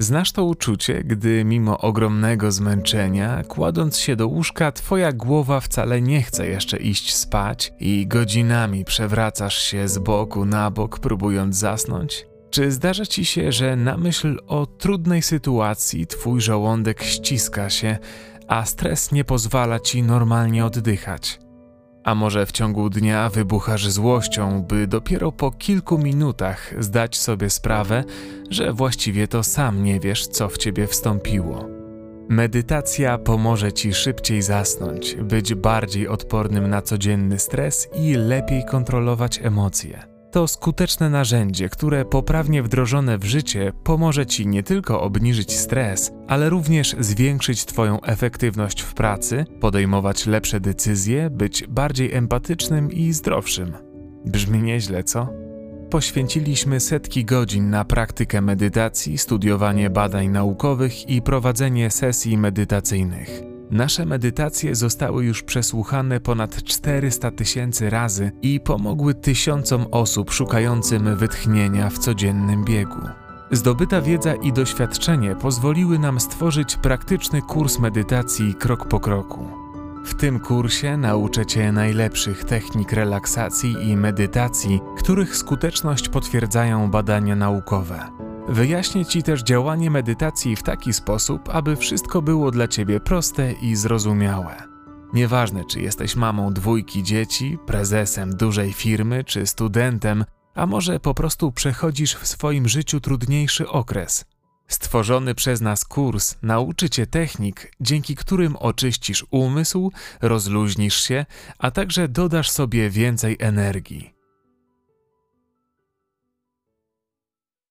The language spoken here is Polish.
Znasz to uczucie, gdy mimo ogromnego zmęczenia, kładąc się do łóżka, twoja głowa wcale nie chce jeszcze iść spać i godzinami przewracasz się z boku na bok, próbując zasnąć? Czy zdarza ci się, że na myśl o trudnej sytuacji twój żołądek ściska się, a stres nie pozwala ci normalnie oddychać? A może w ciągu dnia wybuchasz złością, by dopiero po kilku minutach zdać sobie sprawę, że właściwie to sam nie wiesz, co w ciebie wstąpiło. Medytacja pomoże ci szybciej zasnąć, być bardziej odpornym na codzienny stres i lepiej kontrolować emocje. To skuteczne narzędzie, które poprawnie wdrożone w życie pomoże Ci nie tylko obniżyć stres, ale również zwiększyć Twoją efektywność w pracy, podejmować lepsze decyzje, być bardziej empatycznym i zdrowszym. Brzmi nieźle, co? Poświęciliśmy setki godzin na praktykę medytacji, studiowanie badań naukowych i prowadzenie sesji medytacyjnych. Nasze medytacje zostały już przesłuchane ponad 400 tysięcy razy i pomogły tysiącom osób szukającym wytchnienia w codziennym biegu. Zdobyta wiedza i doświadczenie pozwoliły nam stworzyć praktyczny kurs medytacji krok po kroku. W tym kursie nauczę Cię najlepszych technik relaksacji i medytacji, których skuteczność potwierdzają badania naukowe. Wyjaśnię Ci też działanie medytacji w taki sposób, aby wszystko było dla Ciebie proste i zrozumiałe. Nieważne, czy jesteś mamą dwójki dzieci, prezesem dużej firmy, czy studentem, a może po prostu przechodzisz w swoim życiu trudniejszy okres. Stworzony przez nas kurs nauczy Cię technik, dzięki którym oczyścisz umysł, rozluźnisz się, a także dodasz sobie więcej energii.